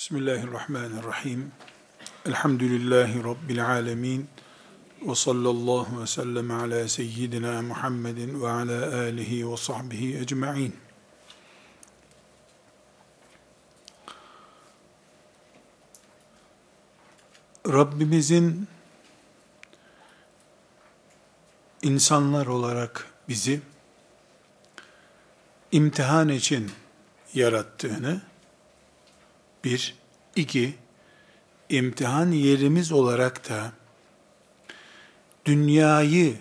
Bismillahirrahmanirrahim. Elhamdülillahi Rabbil alemin. Ve sallallahu ve sellem ala seyyidina Muhammedin ve ala alihi ve sahbihi ecma'in. Rabbimizin insanlar olarak bizi imtihan için yarattığını, bir, iki, imtihan yerimiz olarak da dünyayı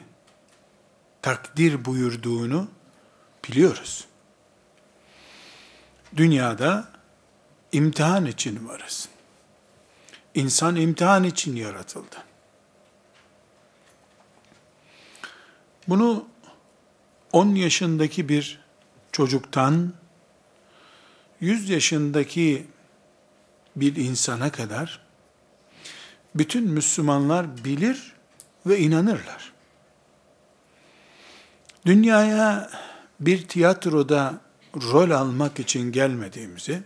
takdir buyurduğunu biliyoruz. Dünyada imtihan için varız. İnsan imtihan için yaratıldı. Bunu 10 yaşındaki bir çocuktan 100 yaşındaki bir insana kadar bütün Müslümanlar bilir ve inanırlar. Dünyaya bir tiyatroda rol almak için gelmediğimizi,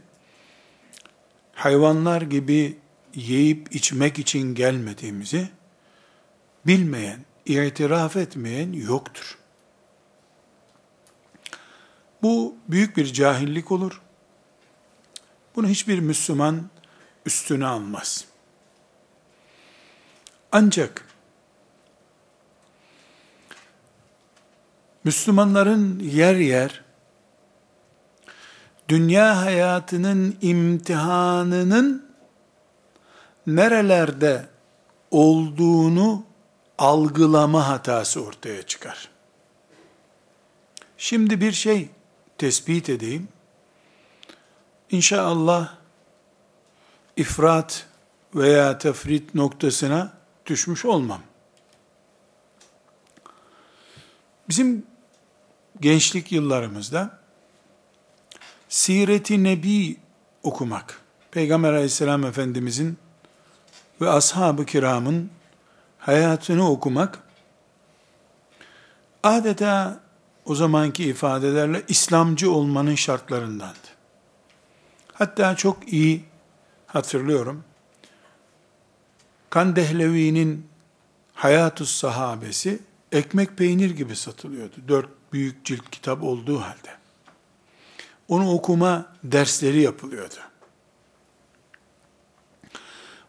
hayvanlar gibi yiyip içmek için gelmediğimizi bilmeyen, itiraf etmeyen yoktur. Bu büyük bir cahillik olur. Bunu hiçbir Müslüman üstüne almaz. Ancak Müslümanların yer yer dünya hayatının imtihanının nerelerde olduğunu algılama hatası ortaya çıkar. Şimdi bir şey tespit edeyim. İnşallah ifrat veya tefrit noktasına düşmüş olmam. Bizim gençlik yıllarımızda Siret-i Nebi okumak, Peygamber aleyhisselam efendimizin ve ashab-ı kiramın hayatını okumak, adeta o zamanki ifadelerle İslamcı olmanın şartlarındandı. Hatta çok iyi hatırlıyorum. Kandehlevi'nin Hayatus Sahabesi ekmek peynir gibi satılıyordu. Dört büyük cilt kitap olduğu halde. Onu okuma dersleri yapılıyordu.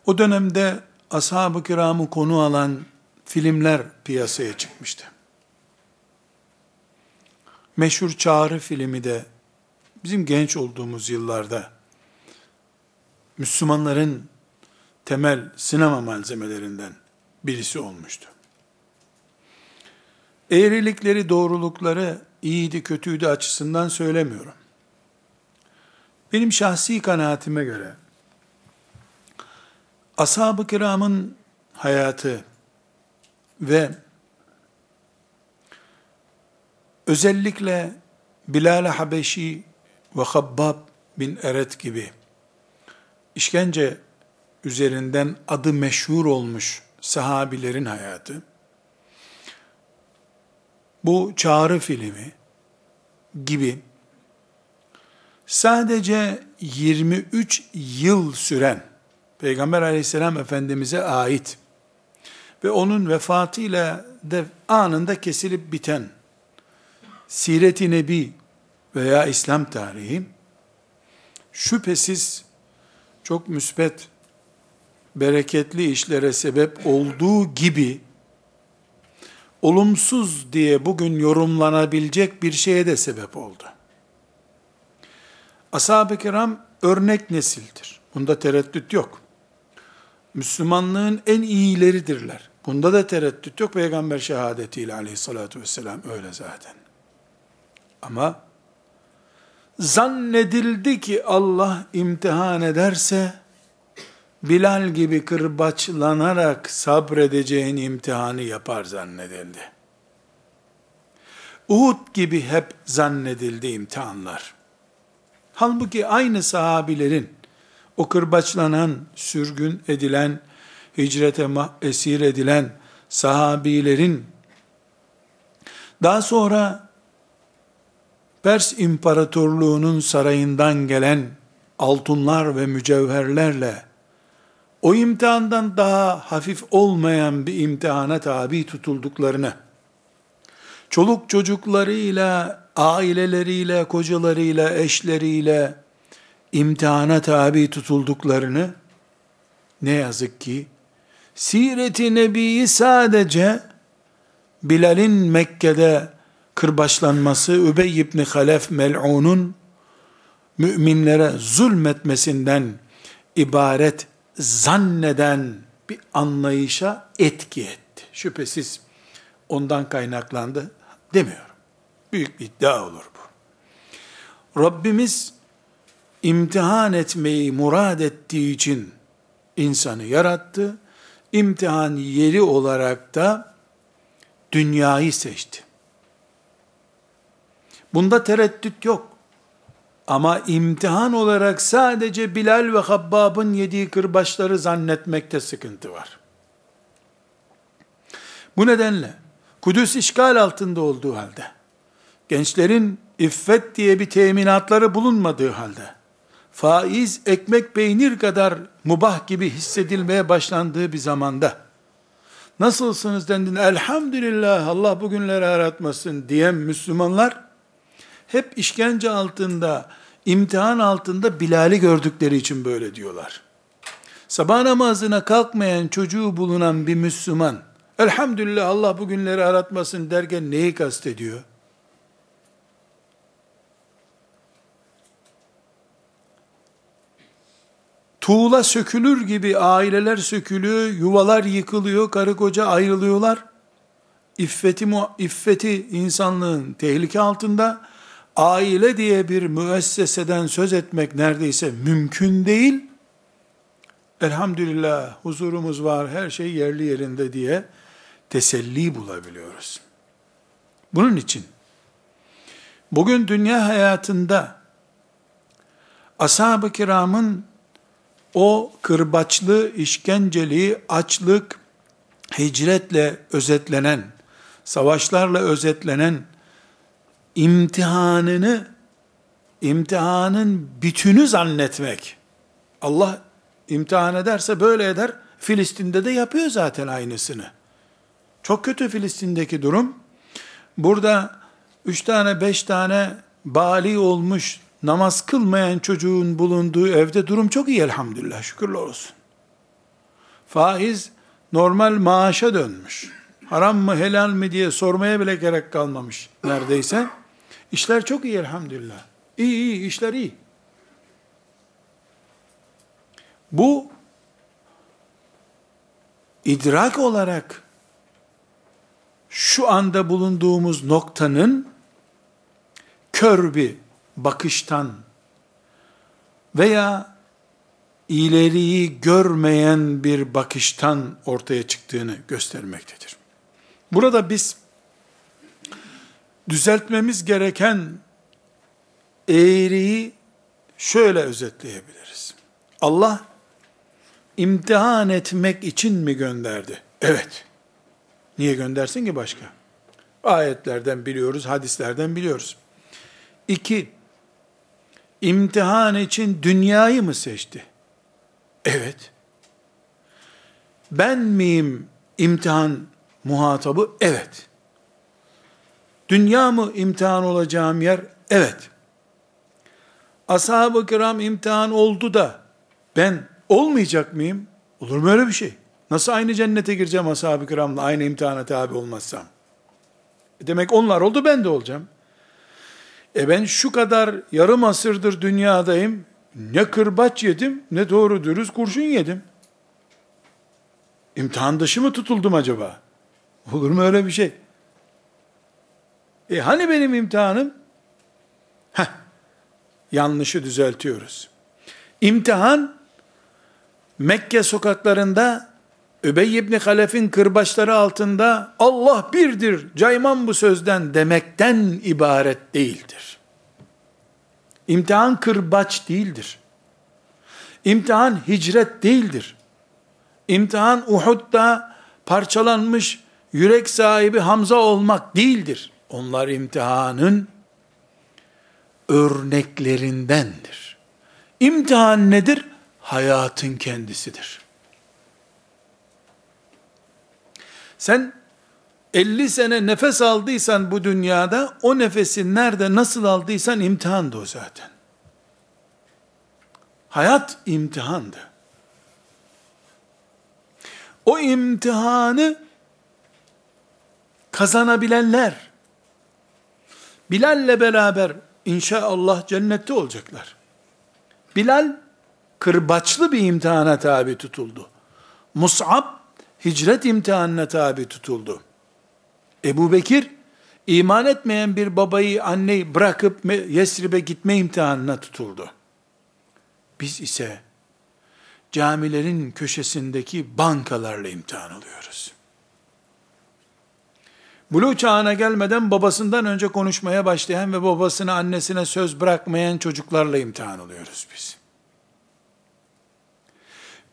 O dönemde ashab-ı kiramı konu alan filmler piyasaya çıkmıştı. Meşhur Çağrı filmi de bizim genç olduğumuz yıllarda Müslümanların temel sinema malzemelerinden birisi olmuştu. Eğrilikleri, doğrulukları iyiydi, kötüydü açısından söylemiyorum. Benim şahsi kanaatime göre ashab-ı kiramın hayatı ve özellikle Bilal-i Habeşi ve Habbab bin Eret gibi işkence üzerinden adı meşhur olmuş sahabilerin hayatı, bu çağrı filmi gibi sadece 23 yıl süren Peygamber aleyhisselam efendimize ait ve onun vefatıyla de anında kesilip biten Siret-i Nebi veya İslam tarihi şüphesiz çok müsbet, bereketli işlere sebep olduğu gibi, olumsuz diye bugün yorumlanabilecek bir şeye de sebep oldu. Ashab-ı kiram örnek nesildir. Bunda tereddüt yok. Müslümanlığın en iyileridirler. Bunda da tereddüt yok. Peygamber şehadetiyle aleyhissalatü vesselam öyle zaten. Ama zannedildi ki Allah imtihan ederse, Bilal gibi kırbaçlanarak sabredeceğin imtihanı yapar zannedildi. Uhud gibi hep zannedildi imtihanlar. Halbuki aynı sahabilerin, o kırbaçlanan, sürgün edilen, hicrete esir edilen sahabilerin, daha sonra Pers İmparatorluğu'nun sarayından gelen altınlar ve mücevherlerle o imtihandan daha hafif olmayan bir imtihana tabi tutulduklarını, çoluk çocuklarıyla, aileleriyle, kocalarıyla, eşleriyle imtihana tabi tutulduklarını, ne yazık ki, Siret-i Nebi'yi sadece Bilal'in Mekke'de kırbaçlanması, Übey ibn Halef mel'unun müminlere zulmetmesinden ibaret zanneden bir anlayışa etki etti. Şüphesiz ondan kaynaklandı demiyorum. Büyük bir iddia olur bu. Rabbimiz imtihan etmeyi murad ettiği için insanı yarattı. İmtihan yeri olarak da dünyayı seçti. Bunda tereddüt yok. Ama imtihan olarak sadece Bilal ve Habbab'ın yediği kırbaçları zannetmekte sıkıntı var. Bu nedenle Kudüs işgal altında olduğu halde, gençlerin iffet diye bir teminatları bulunmadığı halde, faiz, ekmek, peynir kadar mubah gibi hissedilmeye başlandığı bir zamanda, nasılsınız dendiğinde, elhamdülillah Allah bugünleri aratmasın diyen Müslümanlar, hep işkence altında, imtihan altında Bilal'i gördükleri için böyle diyorlar. Sabah namazına kalkmayan çocuğu bulunan bir Müslüman, elhamdülillah Allah bugünleri aratmasın derken neyi kastediyor? Tuğla sökülür gibi aileler sökülüyor, yuvalar yıkılıyor, karı koca ayrılıyorlar. İffeti, iffeti insanlığın tehlike altında, aile diye bir müesseseden söz etmek neredeyse mümkün değil. Elhamdülillah huzurumuz var, her şey yerli yerinde diye teselli bulabiliyoruz. Bunun için bugün dünya hayatında ashab-ı kiramın o kırbaçlı, işkenceli, açlık, hicretle özetlenen, savaşlarla özetlenen imtihanını imtihanın bütünü zannetmek. Allah imtihan ederse böyle eder. Filistin'de de yapıyor zaten aynısını. Çok kötü Filistin'deki durum. Burada üç tane beş tane bali olmuş namaz kılmayan çocuğun bulunduğu evde durum çok iyi elhamdülillah şükürler olsun. Faiz normal maaşa dönmüş. Haram mı helal mi diye sormaya bile gerek kalmamış neredeyse. İşler çok iyi elhamdülillah. İyi iyi işler iyi. Bu idrak olarak şu anda bulunduğumuz noktanın kör bir bakıştan veya ileriyi görmeyen bir bakıştan ortaya çıktığını göstermektedir. Burada biz düzeltmemiz gereken eğriyi şöyle özetleyebiliriz. Allah imtihan etmek için mi gönderdi? Evet. Niye göndersin ki başka? Ayetlerden biliyoruz, hadislerden biliyoruz. İki, imtihan için dünyayı mı seçti? Evet. Ben miyim imtihan muhatabı? Evet. Dünya mı imtihan olacağım yer? Evet. Ashab-ı kiram imtihan oldu da ben olmayacak mıyım? Olur mu öyle bir şey? Nasıl aynı cennete gireceğim ashab-ı kiramla aynı imtihana tabi olmazsam? E demek onlar oldu ben de olacağım. E ben şu kadar yarım asırdır dünyadayım. Ne kırbaç yedim ne doğru dürüst kurşun yedim. İmtihan dışı mı tutuldum acaba? Olur mu öyle bir şey? E hani benim imtihanım? Heh, yanlışı düzeltiyoruz. İmtihan, Mekke sokaklarında Übey ibn Halef'in kırbaçları altında Allah birdir, cayman bu sözden demekten ibaret değildir. İmtihan kırbaç değildir. İmtihan hicret değildir. İmtihan Uhud'da parçalanmış yürek sahibi Hamza olmak değildir. Onlar imtihanın örneklerindendir. İmtihan nedir? Hayatın kendisidir. Sen 50 sene nefes aldıysan bu dünyada, o nefesi nerede, nasıl aldıysan imtihandı o zaten. Hayat imtihandı. O imtihanı kazanabilenler, Bilal'le beraber inşallah cennette olacaklar. Bilal, kırbaçlı bir imtihana tabi tutuldu. Mus'ab, hicret imtihanına tabi tutuldu. Ebu Bekir, iman etmeyen bir babayı, anneyi bırakıp Yesrib'e gitme imtihanına tutuldu. Biz ise camilerin köşesindeki bankalarla imtihan alıyoruz. Bulu çağına gelmeden babasından önce konuşmaya başlayan ve babasına annesine söz bırakmayan çocuklarla imtihan oluyoruz biz.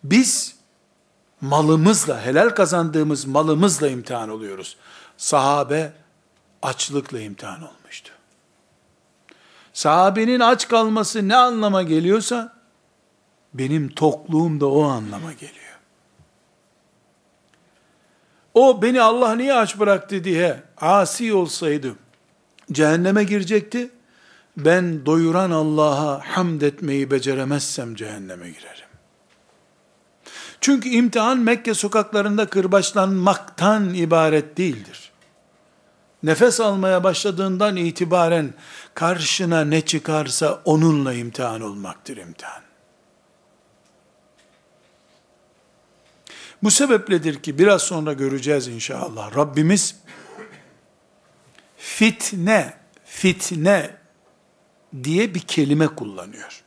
Biz malımızla, helal kazandığımız malımızla imtihan oluyoruz. Sahabe açlıkla imtihan olmuştu. Sahabenin aç kalması ne anlama geliyorsa, benim tokluğum da o anlama geliyor. O beni Allah niye aç bıraktı diye asi olsaydı, cehenneme girecekti. Ben doyuran Allah'a hamd etmeyi beceremezsem cehenneme girerim. Çünkü imtihan Mekke sokaklarında kırbaçlanmaktan ibaret değildir. Nefes almaya başladığından itibaren karşına ne çıkarsa onunla imtihan olmaktır imtihan. Bu sebepledir ki biraz sonra göreceğiz inşallah. Rabbimiz fitne, fitne diye bir kelime kullanıyor.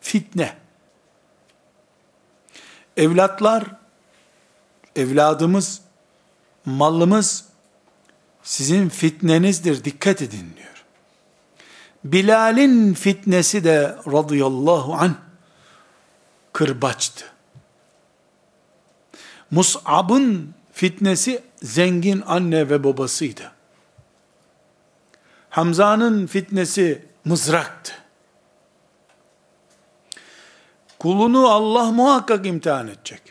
Fitne. Evlatlar, evladımız, malımız sizin fitnenizdir, dikkat edin diyor. Bilal'in fitnesi de radıyallahu anh kırbaçtı. Mus'ab'ın fitnesi zengin anne ve babasıydı. Hamza'nın fitnesi mızraktı. Kulunu Allah muhakkak imtihan edecek.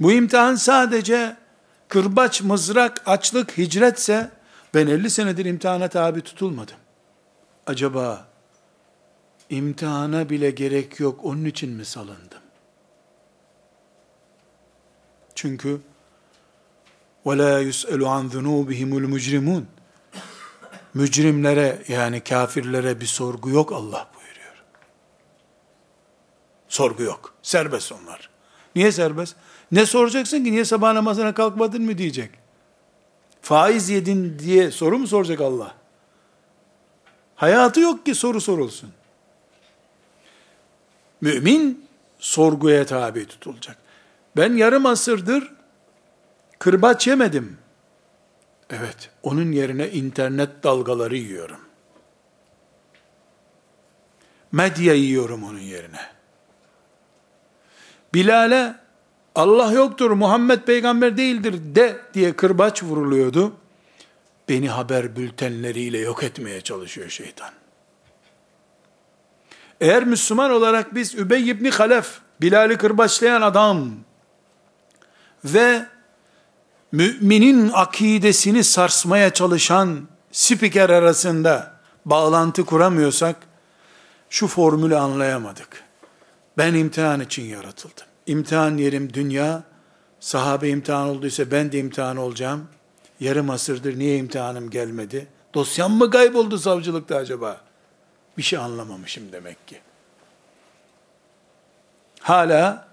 Bu imtihan sadece kırbaç, mızrak, açlık, hicretse ben 50 senedir imtihana tabi tutulmadım. Acaba imtihana bile gerek yok onun için mi salındım? Çünkü وَلَا يُسْأَلُ عَنْ ذُنُوبِهِمُ الْمُجْرِمُونَ Mücrimlere yani kafirlere bir sorgu yok Allah buyuruyor. Sorgu yok. Serbest onlar. Niye serbest? Ne soracaksın ki niye sabah namazına kalkmadın mı diyecek. Faiz yedin diye soru mu soracak Allah? Hayatı yok ki soru sorulsun. Mümin sorguya tabi tutulacak. Ben yarım asırdır kırbaç yemedim. Evet, onun yerine internet dalgaları yiyorum. Medya yiyorum onun yerine. Bilal'e Allah yoktur, Muhammed peygamber değildir de diye kırbaç vuruluyordu. Beni haber bültenleriyle yok etmeye çalışıyor şeytan. Eğer Müslüman olarak biz Übey ibn Halef, Bilal'i kırbaçlayan adam ve müminin akidesini sarsmaya çalışan spiker arasında bağlantı kuramıyorsak, şu formülü anlayamadık. Ben imtihan için yaratıldım. İmtihan yerim dünya, sahabe imtihan olduysa ben de imtihan olacağım. Yarım asırdır niye imtihanım gelmedi? Dosyam mı kayboldu savcılıkta acaba? Bir şey anlamamışım demek ki. Hala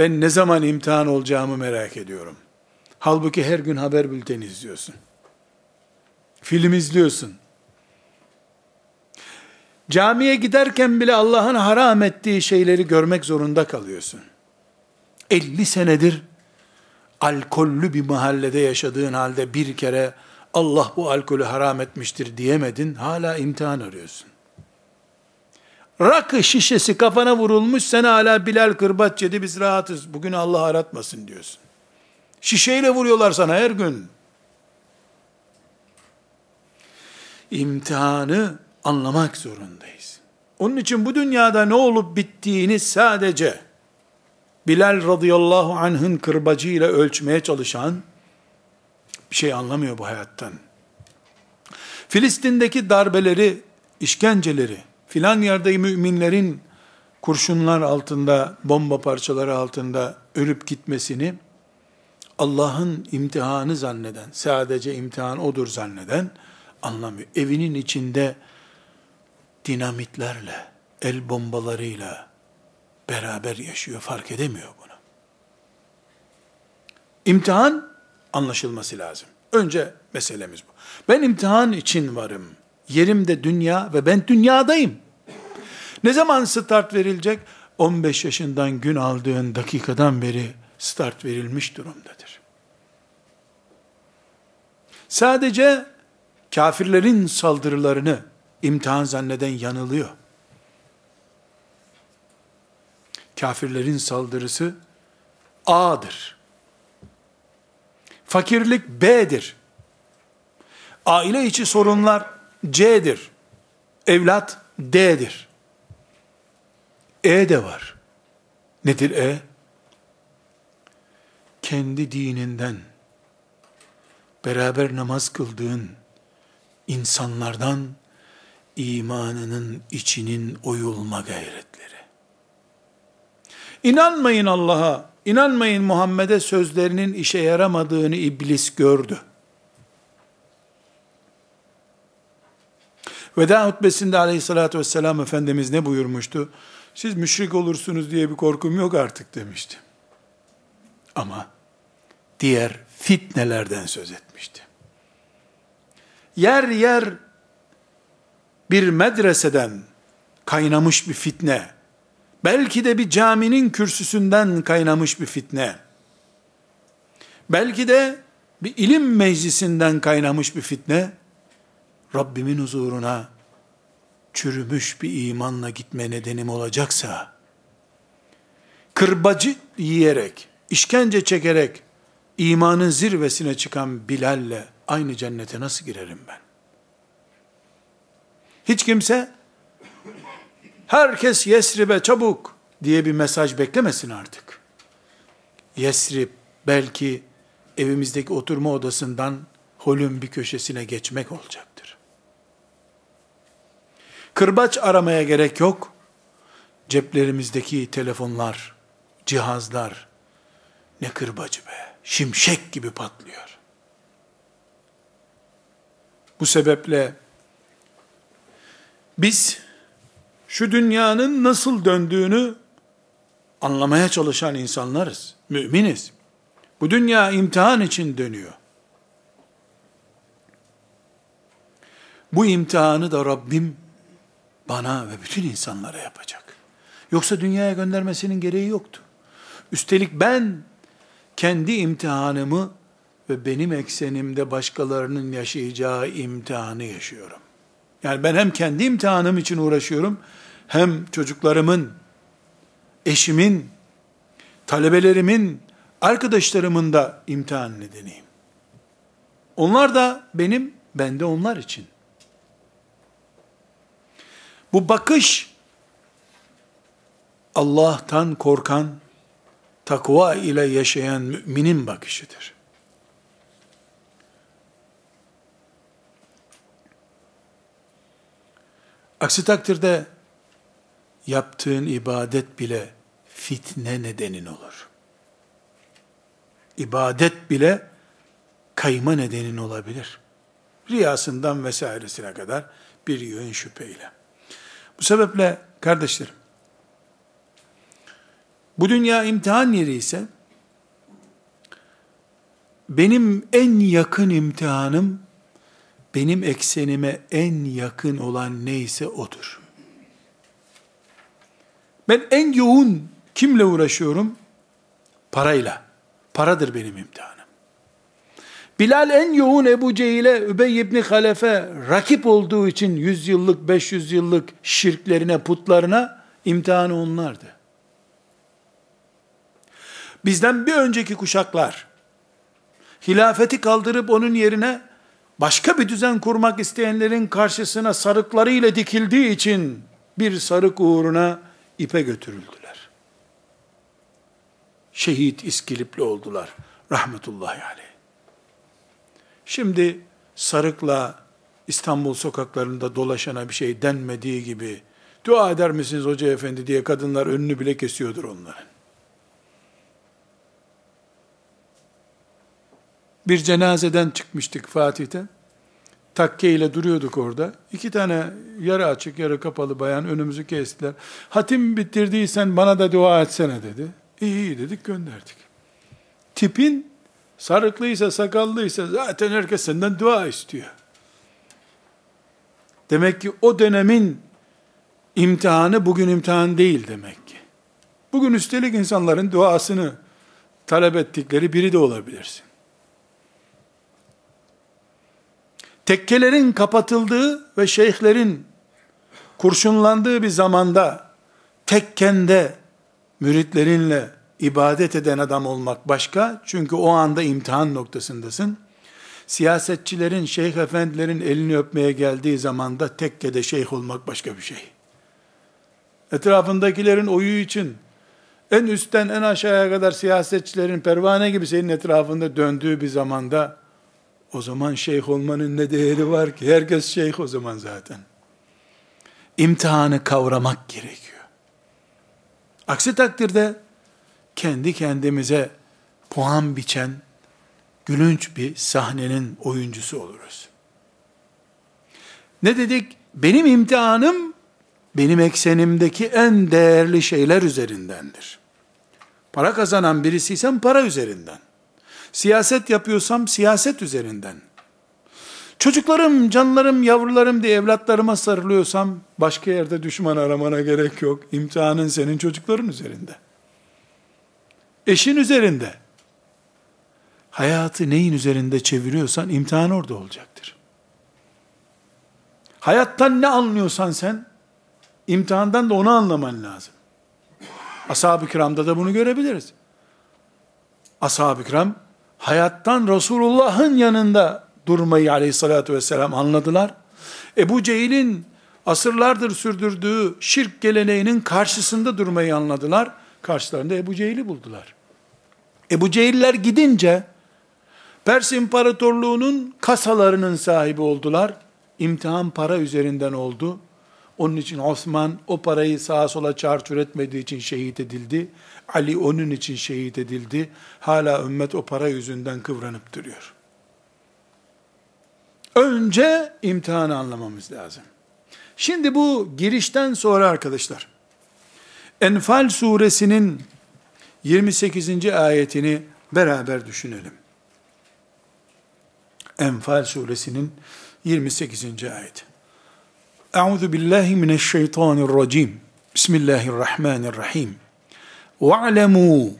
ben ne zaman imtihan olacağımı merak ediyorum. Halbuki her gün haber bülteni izliyorsun. Film izliyorsun. Camiye giderken bile Allah'ın haram ettiği şeyleri görmek zorunda kalıyorsun. 50 senedir alkollü bir mahallede yaşadığın halde bir kere Allah bu alkolü haram etmiştir diyemedin, hala imtihan arıyorsun. Rakı şişesi kafana vurulmuş, sen hala Bilal kırbaç yedi, biz rahatız, bugün Allah aratmasın diyorsun. Şişeyle vuruyorlar sana her gün. İmtihanı anlamak zorundayız. Onun için bu dünyada ne olup bittiğini sadece Bilal radıyallahu anh'ın kırbacıyla ölçmeye çalışan bir şey anlamıyor bu hayattan. Filistin'deki darbeleri, işkenceleri, filan yerde müminlerin kurşunlar altında, bomba parçaları altında ölüp gitmesini Allah'ın imtihanı zanneden, sadece imtihan odur zanneden anlamıyor. Evinin içinde dinamitlerle, el bombalarıyla beraber yaşıyor, fark edemiyor bunu. İmtihan anlaşılması lazım. Önce meselemiz bu. Ben imtihan için varım. Yerim de dünya ve ben dünyadayım. Ne zaman start verilecek? 15 yaşından gün aldığın dakikadan beri start verilmiş durumdadır. Sadece kafirlerin saldırılarını imtihan zanneden yanılıyor. Kafirlerin saldırısı A'dır. Fakirlik B'dir. Aile içi sorunlar C'dir. Evlat D'dir. E de var. Nedir E? Kendi dininden beraber namaz kıldığın insanlardan imanının içinin oyulma gayretleri. İnanmayın Allah'a, inanmayın Muhammed'e sözlerinin işe yaramadığını iblis gördü. Veda hutbesinde aleyhissalatü vesselam Efendimiz ne buyurmuştu? Siz müşrik olursunuz diye bir korkum yok artık demişti. Ama diğer fitnelerden söz etmişti. Yer yer bir medreseden kaynamış bir fitne, belki de bir caminin kürsüsünden kaynamış bir fitne, belki de bir ilim meclisinden kaynamış bir fitne, Rabbimin huzuruna çürümüş bir imanla gitme nedenim olacaksa, kırbacı yiyerek, işkence çekerek, imanın zirvesine çıkan Bilal'le aynı cennete nasıl girerim ben? Hiç kimse, herkes Yesrib'e çabuk diye bir mesaj beklemesin artık. Yesrib belki evimizdeki oturma odasından holün bir köşesine geçmek olacaktır. Kırbaç aramaya gerek yok. Ceplerimizdeki telefonlar, cihazlar ne kırbacı be. Şimşek gibi patlıyor. Bu sebeple biz şu dünyanın nasıl döndüğünü anlamaya çalışan insanlarız. Müminiz. Bu dünya imtihan için dönüyor. Bu imtihanı da Rabbim bana ve bütün insanlara yapacak. Yoksa dünyaya göndermesinin gereği yoktu. Üstelik ben kendi imtihanımı ve benim eksenimde başkalarının yaşayacağı imtihanı yaşıyorum. Yani ben hem kendi imtihanım için uğraşıyorum, hem çocuklarımın, eşimin, talebelerimin, arkadaşlarımın da imtihan nedeniyim. Onlar da benim, ben de onlar için. Bu bakış Allah'tan korkan, takva ile yaşayan müminin bakışıdır. Aksi takdirde yaptığın ibadet bile fitne nedenin olur. İbadet bile kayma nedenin olabilir. Riyasından vesairesine kadar bir yön şüpheyle. Bu sebeple kardeşlerim, bu dünya imtihan yeri ise, benim en yakın imtihanım, benim eksenime en yakın olan neyse odur. Ben en yoğun kimle uğraşıyorum? Parayla. Paradır benim imtihanım. Bilal en yoğun Ebu Cehil'e, Übey ibn Halefe rakip olduğu için 100 yıllık, 500 yıllık şirklerine, putlarına imtihanı onlardı. Bizden bir önceki kuşaklar, hilafeti kaldırıp onun yerine başka bir düzen kurmak isteyenlerin karşısına sarıklarıyla dikildiği için bir sarık uğruna ipe götürüldüler. Şehit iskilipli oldular. Rahmetullahi aleyh. Şimdi sarıkla İstanbul sokaklarında dolaşana bir şey denmediği gibi dua eder misiniz hoca efendi diye kadınlar önünü bile kesiyordur onların. Bir cenazeden çıkmıştık Fatih'te. Takke ile duruyorduk orada. İki tane yarı açık yarı kapalı bayan önümüzü kestiler. Hatim bitirdiysen bana da dua etsene dedi. İyi iyi dedik gönderdik. Tipin sarıklıysa sakallıysa zaten herkes senden dua istiyor. Demek ki o dönemin imtihanı bugün imtihan değil demek ki. Bugün üstelik insanların duasını talep ettikleri biri de olabilirsin. Tekkelerin kapatıldığı ve şeyhlerin kurşunlandığı bir zamanda tekkende müritlerinle ibadet eden adam olmak başka. Çünkü o anda imtihan noktasındasın. Siyasetçilerin, şeyh efendilerin elini öpmeye geldiği zamanda tekkede şeyh olmak başka bir şey. Etrafındakilerin oyu için en üstten en aşağıya kadar siyasetçilerin pervane gibi senin etrafında döndüğü bir zamanda o zaman şeyh olmanın ne değeri var ki? Herkes şeyh o zaman zaten. İmtihanı kavramak gerekiyor. Aksi takdirde kendi kendimize puan biçen gülünç bir sahnenin oyuncusu oluruz. Ne dedik? Benim imtihanım benim eksenimdeki en değerli şeyler üzerindendir. Para kazanan birisiysem para üzerinden. Siyaset yapıyorsam siyaset üzerinden. Çocuklarım, canlarım, yavrularım diye evlatlarıma sarılıyorsam başka yerde düşman aramana gerek yok. İmtihanın senin çocukların üzerinde. Eşin üzerinde. Hayatı neyin üzerinde çeviriyorsan imtihan orada olacaktır. Hayattan ne anlıyorsan sen, imtihandan da onu anlaman lazım. Ashab-ı kiramda da bunu görebiliriz. Ashab-ı kiram, hayattan Resulullah'ın yanında durmayı aleyhissalatü vesselam anladılar. Ebu Cehil'in asırlardır sürdürdüğü şirk geleneğinin karşısında durmayı anladılar. Karşılarında Ebu Cehil'i buldular. Ebu Cehiller gidince Pers İmparatorluğu'nun kasalarının sahibi oldular. İmtihan para üzerinden oldu. Onun için Osman o parayı sağa sola çarçur etmediği için şehit edildi. Ali onun için şehit edildi. Hala ümmet o para yüzünden kıvranıp duruyor. Önce imtihanı anlamamız lazım. Şimdi bu girişten sonra arkadaşlar, Enfal suresinin 28. ayetini beraber düşünelim. Enfal suresinin 28. ayeti. Euzu billahi mineşşeytanirracim. Bismillahirrahmanirrahim. Ve'lemû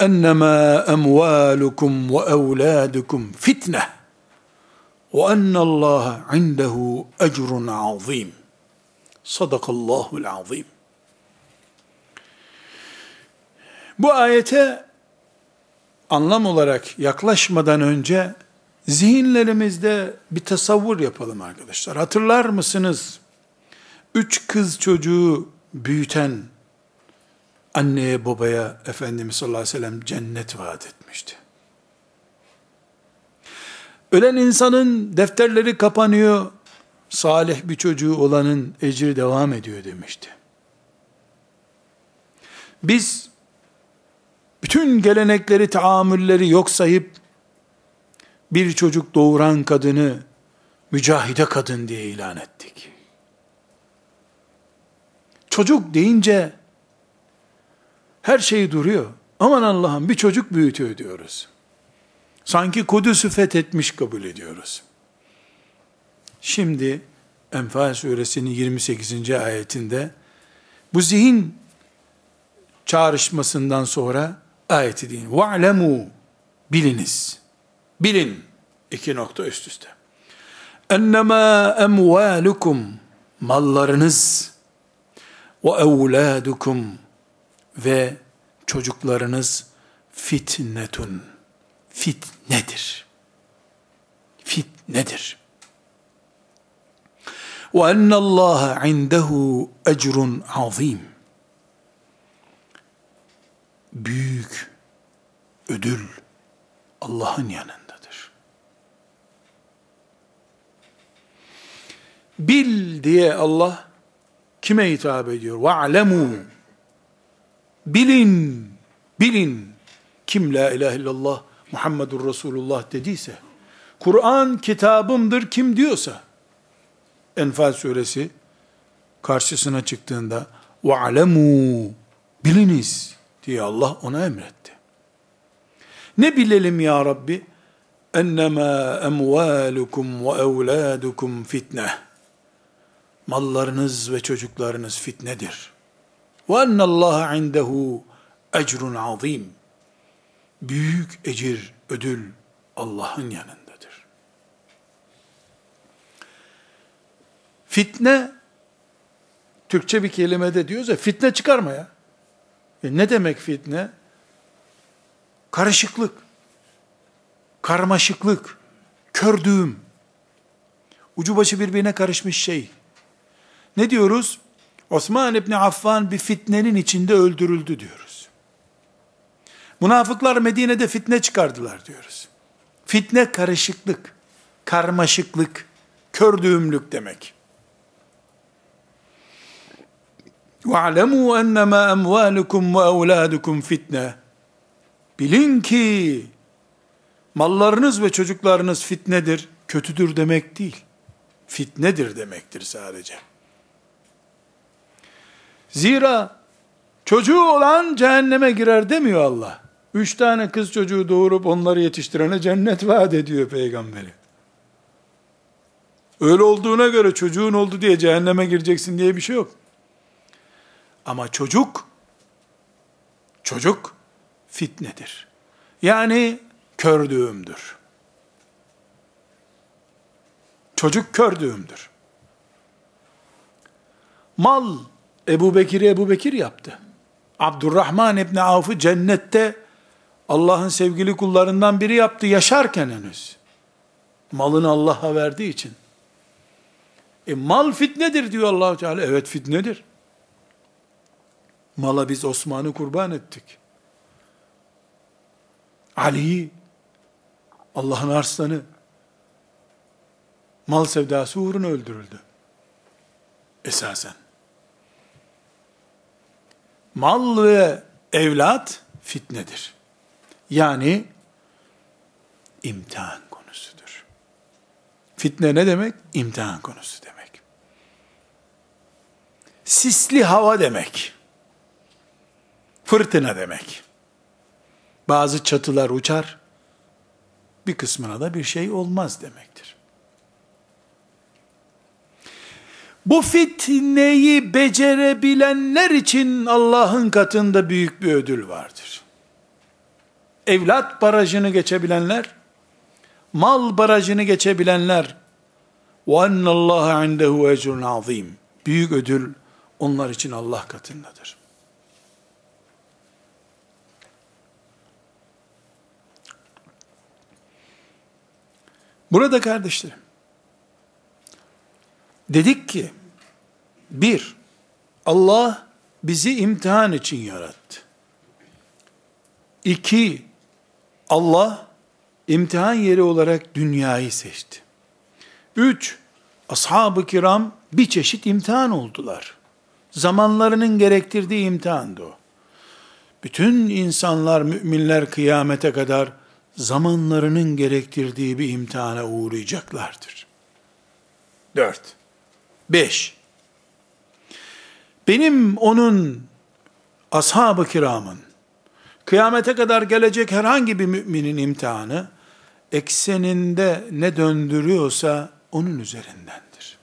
ennemâ emvâlukum ve evlâdukum fitne. Ve ennallâhe indehu ecrun azîm. Sadakallâhul azîm. Bu ayete anlam olarak yaklaşmadan önce zihinlerimizde bir tasavvur yapalım arkadaşlar. Hatırlar mısınız? Üç kız çocuğu büyüten anneye babaya Efendimiz sallallahu aleyhi ve sellem cennet vaat etmişti. Ölen insanın defterleri kapanıyor, salih bir çocuğu olanın ecri devam ediyor demişti. Biz bütün gelenekleri, taamülleri yok sayıp bir çocuk doğuran kadını mücahide kadın diye ilan ettik. Çocuk deyince her şey duruyor. Aman Allah'ım bir çocuk büyütüyor diyoruz. Sanki Kudüs'ü fethetmiş kabul ediyoruz. Şimdi Enfal suresinin 28. ayetinde bu zihin çağrışmasından sonra ayeti din. وَعْلَمُوا Biliniz. Bilin. İki nokta üst üste. Ennemâ emvâlukum mallarınız ve evlâdukum ve çocuklarınız fitnetun fitnedir. Fitnedir. وَاَنَّ اللّٰهَ عِنْدَهُ اَجْرٌ عَظِيمٌ Büyük ödül Allah'ın yanındadır. Bil diye Allah kime hitap ediyor? وَعْلَمُوا Bilin, bilin. Kim la ilahe illallah Muhammedur Resulullah dediyse, Kur'an kitabımdır kim diyorsa, Enfal suresi karşısına çıktığında وَعْلَمُوا biliniz diye Allah ona emretti. Ne bilelim ya Rabbi? Ennemâ emvâlukum ve evlâdukum fitne. Mallarınız ve çocuklarınız fitnedir. Ve ennallâhe indehu ecrun azîm. Büyük ecir, ödül Allah'ın yanındadır. Fitne, Türkçe bir kelimede diyoruz ya, fitne çıkarma ya. E ne demek fitne? Karışıklık, karmaşıklık, kördüğüm, ucu başı birbirine karışmış şey. Ne diyoruz? Osman İbni Affan bir fitnenin içinde öldürüldü diyoruz. Münafıklar Medine'de fitne çıkardılar diyoruz. Fitne karışıklık, karmaşıklık, kördüğümlük demek. وَعْلَمُوا اَنَّمَا اَمْوَالُكُمْ وَاَوْلَادُكُمْ fitne. Bilin ki mallarınız ve çocuklarınız fitnedir, kötüdür demek değil. Fitnedir demektir sadece. Zira çocuğu olan cehenneme girer demiyor Allah. Üç tane kız çocuğu doğurup onları yetiştirene cennet vaat ediyor peygamberi. Öyle olduğuna göre çocuğun oldu diye cehenneme gireceksin diye bir şey yok. Ama çocuk, çocuk fitnedir. Yani kördüğümdür. Çocuk kördüğümdür. Mal Ebu Bekir'i Ebu Bekir yaptı. Abdurrahman İbni Avf'ı cennette Allah'ın sevgili kullarından biri yaptı yaşarken henüz. Malını Allah'a verdiği için. E mal fitnedir diyor allah Teala. Evet fitnedir. Mala biz Osman'ı kurban ettik. Ali'yi, Allah'ın arslanı, mal sevdası uğruna öldürüldü. Esasen. Mal ve evlat fitnedir. Yani imtihan konusudur. Fitne ne demek? İmtihan konusu demek. Sisli hava demek Fırtına demek. Bazı çatılar uçar, bir kısmına da bir şey olmaz demektir. Bu fitneyi becerebilenler için Allah'ın katında büyük bir ödül vardır. Evlat barajını geçebilenler, mal barajını geçebilenler, وَاَنَّ اللّٰهَ عِنْدَهُ اَجْرٌ azim. Büyük ödül onlar için Allah katındadır. Burada kardeşlerim, dedik ki, bir, Allah bizi imtihan için yarattı. İki, Allah imtihan yeri olarak dünyayı seçti. Üç, ashab-ı kiram bir çeşit imtihan oldular. Zamanlarının gerektirdiği imtihandı o. Bütün insanlar, müminler kıyamete kadar zamanlarının gerektirdiği bir imtihana uğrayacaklardır. Dört. Beş. Benim onun ashab-ı kiramın kıyamete kadar gelecek herhangi bir müminin imtihanı ekseninde ne döndürüyorsa onun üzerindendir.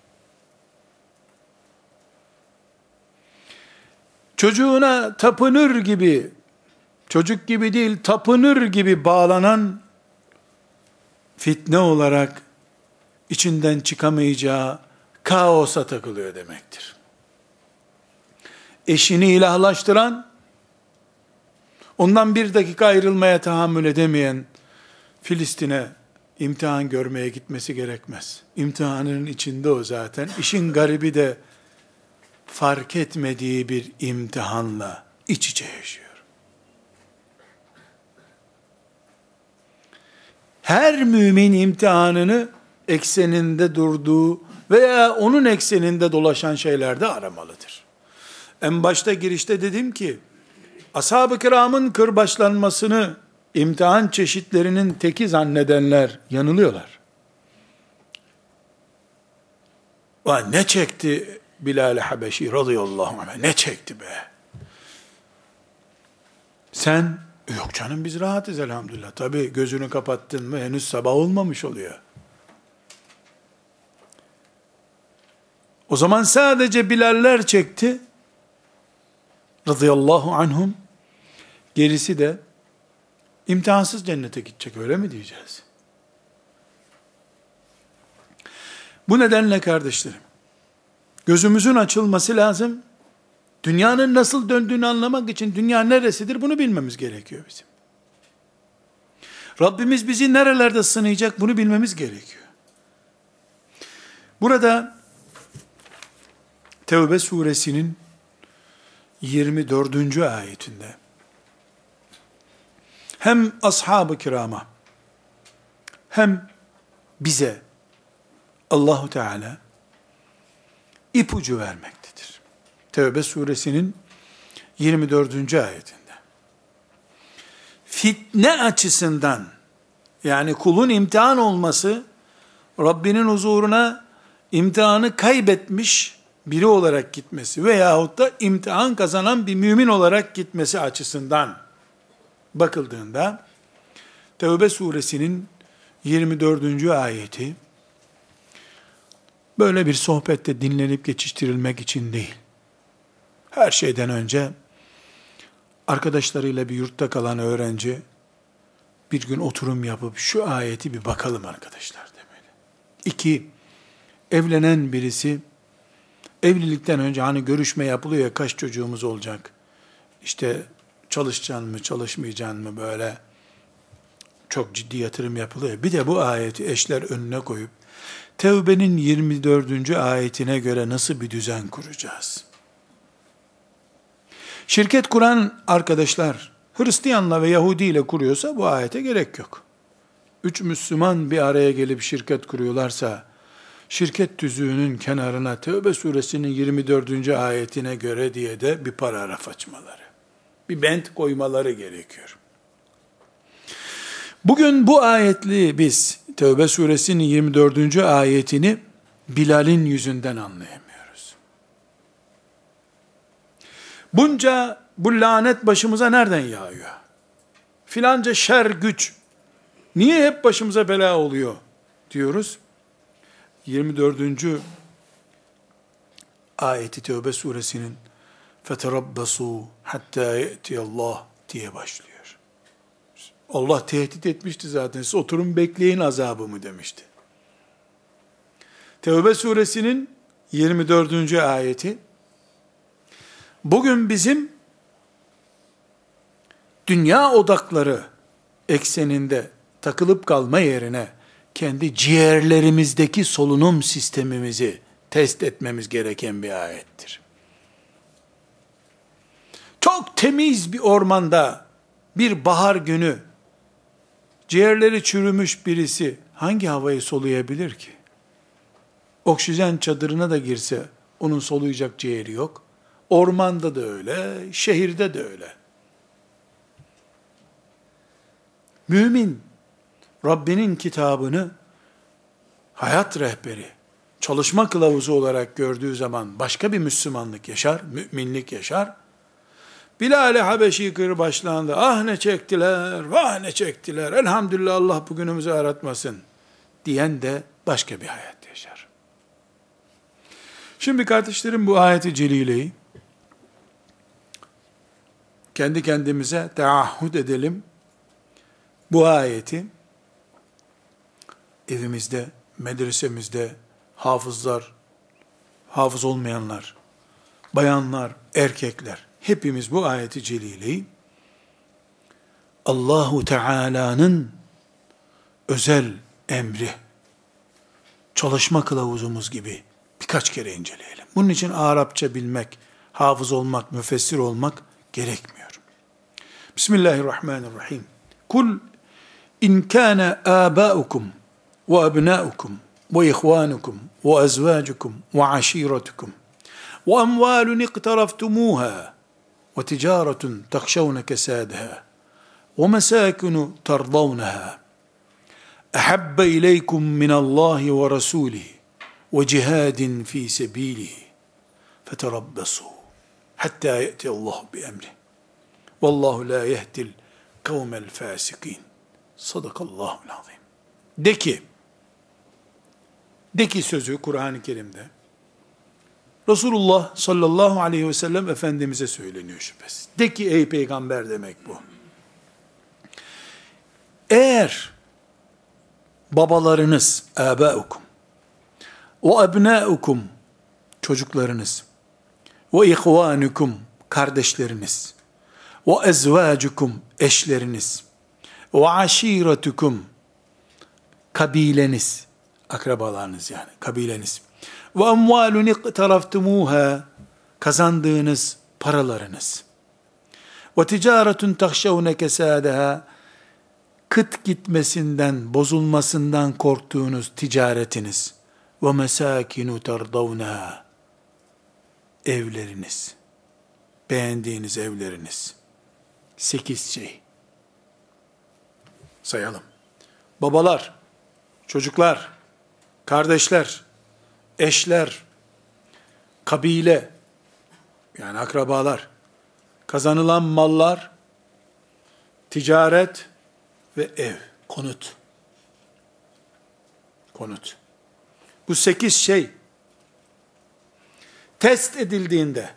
Çocuğuna tapınır gibi çocuk gibi değil tapınır gibi bağlanan fitne olarak içinden çıkamayacağı kaosa takılıyor demektir. Eşini ilahlaştıran, ondan bir dakika ayrılmaya tahammül edemeyen, Filistin'e imtihan görmeye gitmesi gerekmez. İmtihanın içinde o zaten. İşin garibi de fark etmediği bir imtihanla iç içe yaşıyor. Her mümin imtihanını ekseninde durduğu veya onun ekseninde dolaşan şeylerde aramalıdır. En başta girişte dedim ki, ashab-ı kiramın kırbaçlanmasını imtihan çeşitlerinin teki zannedenler yanılıyorlar. Vay ne çekti Bilal-i Habeşi radıyallahu anh ne çekti be. Sen yok canım biz rahatız elhamdülillah. Tabi gözünü kapattın mı henüz sabah olmamış oluyor. O zaman sadece Bilaller çekti. Radıyallahu anhum. Gerisi de imtihansız cennete gidecek öyle mi diyeceğiz? Bu nedenle kardeşlerim, gözümüzün açılması lazım. Dünyanın nasıl döndüğünü anlamak için dünya neresidir bunu bilmemiz gerekiyor bizim. Rabbimiz bizi nerelerde sınayacak bunu bilmemiz gerekiyor. Burada Tevbe suresinin 24. ayetinde hem ashab-ı kirama hem bize Allahu Teala ipucu vermektedir. Tevbe suresinin 24. ayetinde. Fitne açısından yani kulun imtihan olması Rabbinin huzuruna imtihanı kaybetmiş biri olarak gitmesi veyahut da imtihan kazanan bir mümin olarak gitmesi açısından bakıldığında Tevbe suresinin 24. ayeti böyle bir sohbette dinlenip geçiştirilmek için değil. Her şeyden önce arkadaşlarıyla bir yurtta kalan öğrenci bir gün oturum yapıp şu ayeti bir bakalım arkadaşlar demeli. İki, evlenen birisi evlilikten önce hani görüşme yapılıyor ya kaç çocuğumuz olacak? İşte çalışacaksın mı, çalışmayacaksın mı böyle çok ciddi yatırım yapılıyor. Bir de bu ayeti eşler önüne koyup Tevbe'nin 24. ayetine göre nasıl bir düzen kuracağız? Şirket kuran arkadaşlar Hristiyanla ve Yahudi ile kuruyorsa bu ayete gerek yok. Üç Müslüman bir araya gelip şirket kuruyorlarsa şirket tüzüğünün kenarına Tevbe suresinin 24. ayetine göre diye de bir paragraf açmaları, bir bent koymaları gerekiyor. Bugün bu ayetli biz Tevbe suresinin 24. ayetini Bilal'in yüzünden anlayamıyoruz. Bunca bu lanet başımıza nereden yağıyor? Filanca şer güç niye hep başımıza bela oluyor diyoruz. 24. ayeti Tevbe suresinin فَتَرَبَّسُوا حَتَّى يَأْتِيَ Allah diye başlıyor. Allah tehdit etmişti zaten. Siz oturun bekleyin azabımı demişti. Tevbe suresinin 24. ayeti bugün bizim dünya odakları ekseninde takılıp kalma yerine kendi ciğerlerimizdeki solunum sistemimizi test etmemiz gereken bir ayettir. Çok temiz bir ormanda bir bahar günü ciğerleri çürümüş birisi hangi havayı soluyabilir ki? Oksijen çadırına da girse onun soluyacak ciğeri yok. Ormanda da öyle, şehirde de öyle. Mümin Rabbinin kitabını hayat rehberi, çalışma kılavuzu olarak gördüğü zaman başka bir Müslümanlık yaşar, müminlik yaşar. Bilal-i Habeşi başlandı. Ah ne çektiler, vah ne çektiler. Elhamdülillah Allah bugünümüzü aratmasın. Diyen de başka bir hayat yaşar. Şimdi kardeşlerim bu ayeti celileyi kendi kendimize teahhüt edelim. Bu ayeti evimizde, medresemizde hafızlar, hafız olmayanlar, bayanlar, erkekler, hepimiz bu ayeti celileyi Allahu Teala'nın özel emri çalışma kılavuzumuz gibi birkaç kere inceleyelim. Bunun için Arapça bilmek, hafız olmak, müfessir olmak gerekmiyor. بسم الله الرحمن الرحيم. قل إن كان آباؤكم وأبناؤكم وإخوانكم وأزواجكم وعشيرتكم وأموال اقترفتموها وتجارة تخشون كسادها ومساكن ترضونها أحب إليكم من الله ورسوله وجهاد في سبيله فتربصوا حتى يأتي الله بأمره. Vallahu la yehdil kavmel fasikin. Sadakallahul azim. De ki, de ki sözü Kur'an-ı Kerim'de, Resulullah sallallahu aleyhi ve sellem Efendimiz'e söyleniyor şüphesiz. De ki ey peygamber demek bu. Eğer babalarınız, âbâukum, ve ebnâukum, çocuklarınız, ve ihvânukum, kardeşleriniz, ve ezvâcukum, eşleriniz, ve aşiretukum, kabileniz, akrabalarınız yani, kabileniz, ve emvâlun iqtaraftumuha, kazandığınız paralarınız, ve ticaretun tahşevne kesâdeha, kıt gitmesinden, bozulmasından korktuğunuz ticaretiniz. Ve mesakinu tardavna evleriniz, beğendiğiniz evleriniz. Sekiz şey. Sayalım. Babalar, çocuklar, kardeşler, eşler, kabile, yani akrabalar, kazanılan mallar, ticaret, ve ev, konut. Konut. Bu sekiz şey test edildiğinde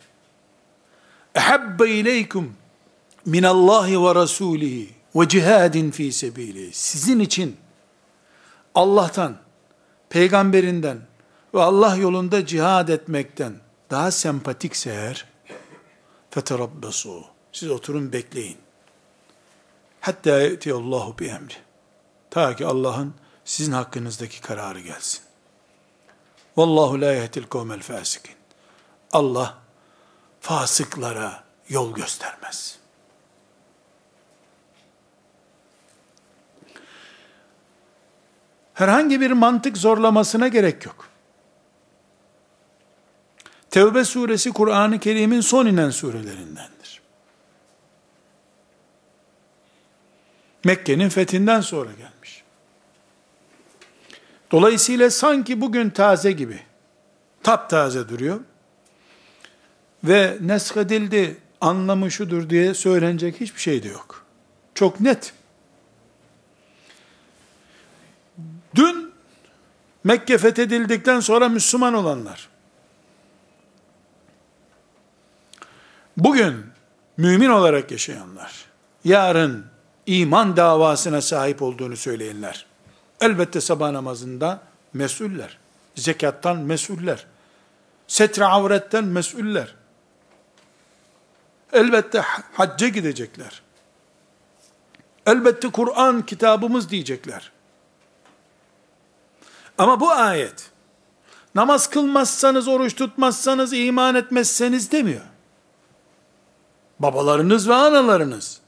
ehabbe ileykum minallahi ve rasulihi ve cihadin fi sebili sizin için Allah'tan, peygamberinden ve Allah yolunda cihad etmekten daha sempatikse eğer feterabbesu siz oturun bekleyin. Hatta Allahu bi emri. Ta ki Allah'ın sizin hakkınızdaki kararı gelsin. Vallahu la yehdil kavmel fasikin. Allah fasıklara yol göstermez. Herhangi bir mantık zorlamasına gerek yok. Tevbe suresi Kur'an-ı Kerim'in son inen surelerindendir. Mekke'nin fethinden sonra gelmiş. Dolayısıyla sanki bugün taze gibi, taptaze duruyor. Ve neshedildi, anlamı şudur diye söylenecek hiçbir şey de yok. Çok net. Dün Mekke fethedildikten sonra Müslüman olanlar, bugün mümin olarak yaşayanlar, yarın iman davasına sahip olduğunu söyleyenler. Elbette sabah namazında mesuller. Zekattan mesuller. Setre avretten mesuller. Elbette hacca gidecekler. Elbette Kur'an kitabımız diyecekler. Ama bu ayet, namaz kılmazsanız, oruç tutmazsanız, iman etmezseniz demiyor. Babalarınız ve analarınız,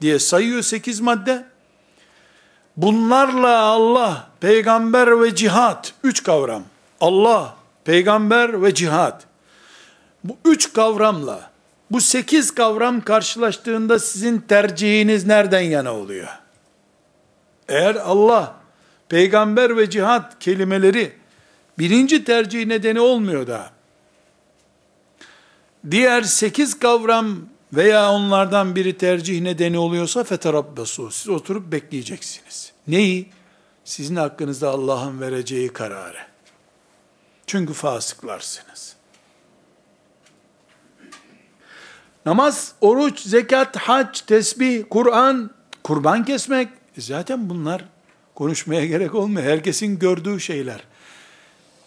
diye sayıyor sekiz madde. Bunlarla Allah, peygamber ve cihat, üç kavram. Allah, peygamber ve cihat. Bu üç kavramla, bu sekiz kavram karşılaştığında sizin tercihiniz nereden yana oluyor? Eğer Allah, peygamber ve cihat kelimeleri birinci tercih nedeni olmuyor da, diğer sekiz kavram veya onlardan biri tercih nedeni oluyorsa feterabbesu. Siz oturup bekleyeceksiniz. Neyi? Sizin hakkınızda Allah'ın vereceği kararı. Çünkü fasıklarsınız. Namaz, oruç, zekat, hac, tesbih, Kur'an, kurban kesmek, e zaten bunlar konuşmaya gerek olmuyor. Herkesin gördüğü şeyler.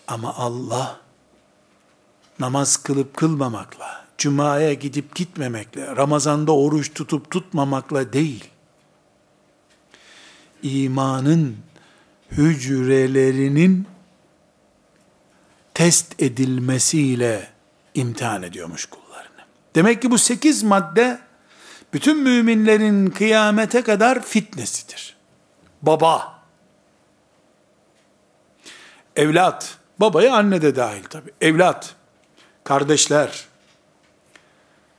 Ama Allah namaz kılıp kılmamakla, Cuma'ya gidip gitmemekle, Ramazan'da oruç tutup tutmamakla değil, imanın hücrelerinin test edilmesiyle imtihan ediyormuş kullarını. Demek ki bu sekiz madde bütün müminlerin kıyamete kadar fitnesidir. Baba, evlat, babaya anne de dahil tabi, evlat, kardeşler,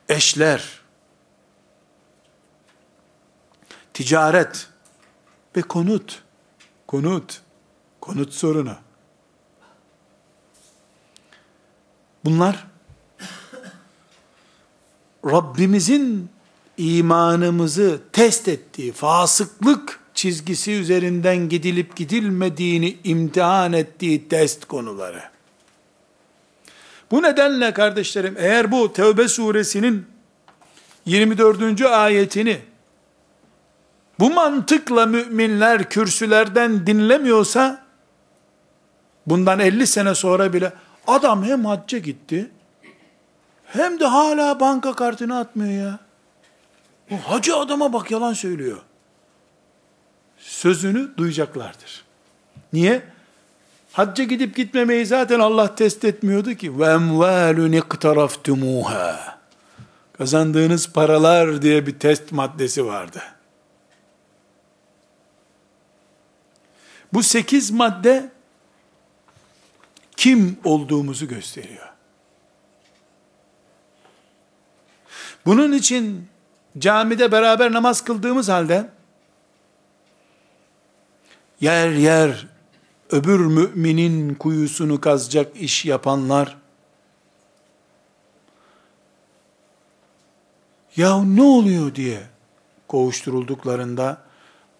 eşler, ticaret. Ve konut, konut, konut sorunu. Bunlar Rabbimizin imanımızı test ettiği fasıklık çizgisi üzerinden gidilip gidilmediğini imtihan ettiği test konuları. Bu nedenle kardeşlerim eğer bu Tevbe suresinin 24. ayetini bu mantıkla müminler kürsülerden dinlemiyorsa bundan 50 sene sonra bile adam hem hacca gitti hem de hala banka kartını atmıyor ya. Bu hacı adama bak yalan söylüyor. Sözünü duyacaklardır. Niye? Hacca gidip gitmemeyi zaten Allah test etmiyordu ki. Emvalun iktaraftumuha. Kazandığınız paralar diye bir test maddesi vardı. Bu sekiz madde kim olduğumuzu gösteriyor. Bunun için camide beraber namaz kıldığımız halde yer yer öbür müminin kuyusunu kazacak iş yapanlar ya ne oluyor diye kovuşturulduklarında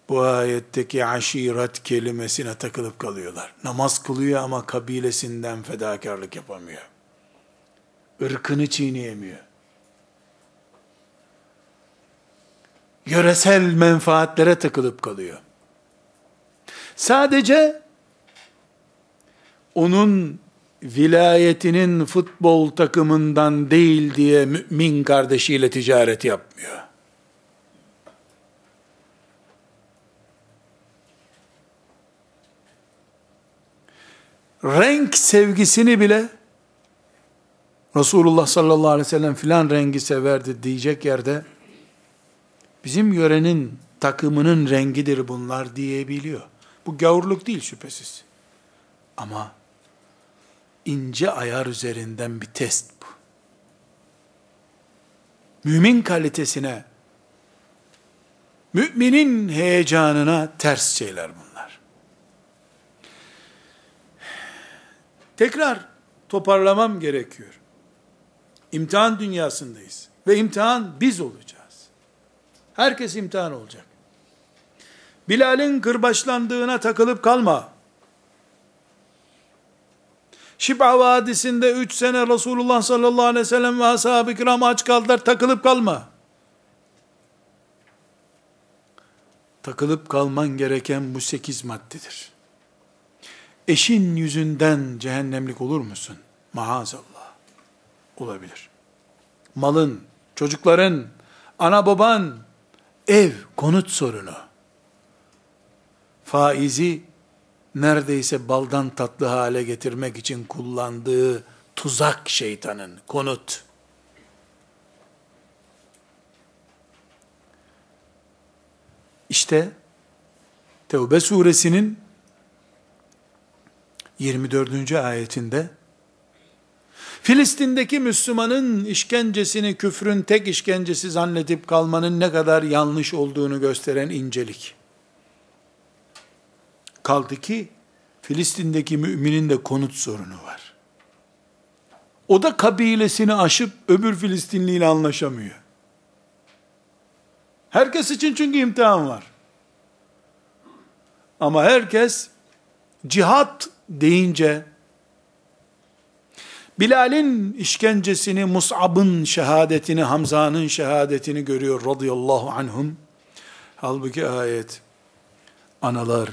bu ayetteki aşiret kelimesine takılıp kalıyorlar. Namaz kılıyor ama kabilesinden fedakarlık yapamıyor. Irkını çiğneyemiyor. Yöresel menfaatlere takılıp kalıyor. Sadece onun vilayetinin futbol takımından değil diye mümin kardeşiyle ticaret yapmıyor. renk sevgisini bile Resulullah sallallahu aleyhi ve sellem filan rengi severdi diyecek yerde bizim yörenin takımının rengidir bunlar diyebiliyor. Bu gavurluk değil şüphesiz. Ama ince ayar üzerinden bir test bu. Mümin kalitesine, müminin heyecanına ters şeyler bunlar. Tekrar toparlamam gerekiyor. İmtihan dünyasındayız. Ve imtihan biz olacağız. Herkes imtihan olacak. Bilal'in kırbaçlandığına takılıp kalma. Şiba Vadisi'nde üç sene Resulullah sallallahu aleyhi ve sellem ve ashab-ı kiram aç kaldılar, takılıp kalma. Takılıp kalman gereken bu sekiz maddedir eşin yüzünden cehennemlik olur musun? Maazallah. Olabilir. Malın, çocukların, ana baban, ev, konut sorunu. Faizi neredeyse baldan tatlı hale getirmek için kullandığı tuzak şeytanın, konut. İşte Tevbe suresinin 24. ayetinde Filistin'deki Müslümanın işkencesini küfrün tek işkencesi zannedip kalmanın ne kadar yanlış olduğunu gösteren incelik. Kaldı ki Filistin'deki müminin de konut sorunu var. O da kabilesini aşıp öbür Filistinli ile anlaşamıyor. Herkes için çünkü imtihan var. Ama herkes cihat deyince Bilal'in işkencesini, Mus'ab'ın şehadetini, Hamza'nın şehadetini görüyor radıyallahu anhum. Halbuki ayet analar,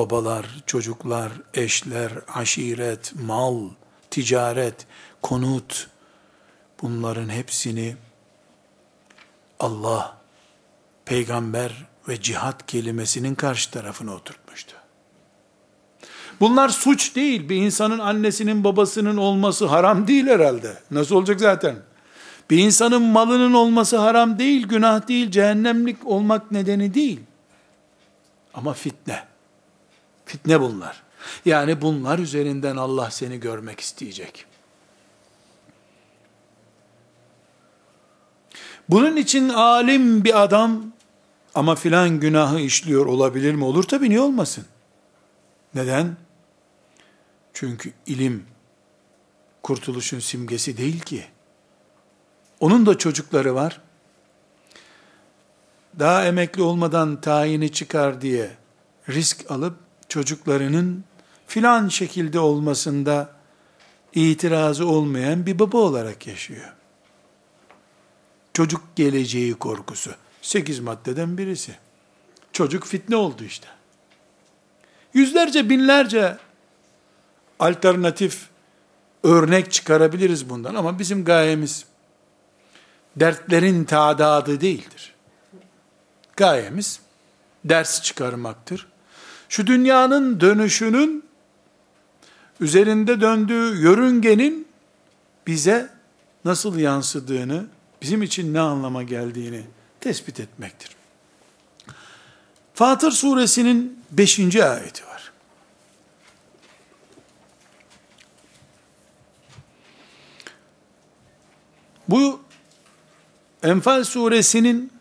babalar, çocuklar, eşler, aşiret, mal, ticaret, konut bunların hepsini Allah, peygamber ve cihat kelimesinin karşı tarafına oturtmuştu. Bunlar suç değil. Bir insanın annesinin babasının olması haram değil herhalde. Nasıl olacak zaten? Bir insanın malının olması haram değil, günah değil, cehennemlik olmak nedeni değil. Ama fitne. Fitne bunlar. Yani bunlar üzerinden Allah seni görmek isteyecek. Bunun için alim bir adam ama filan günahı işliyor olabilir mi? Olur tabi niye olmasın? Neden? Çünkü ilim kurtuluşun simgesi değil ki. Onun da çocukları var. Daha emekli olmadan tayini çıkar diye risk alıp çocuklarının filan şekilde olmasında itirazı olmayan bir baba olarak yaşıyor. Çocuk geleceği korkusu. Sekiz maddeden birisi. Çocuk fitne oldu işte. Yüzlerce, binlerce alternatif örnek çıkarabiliriz bundan ama bizim gayemiz dertlerin tadadı değildir. Gayemiz ders çıkarmaktır. Şu dünyanın dönüşünün üzerinde döndüğü yörüngenin bize nasıl yansıdığını, bizim için ne anlama geldiğini tespit etmektir. Fatır suresinin 5. ayeti var. Bu Enfal suresinin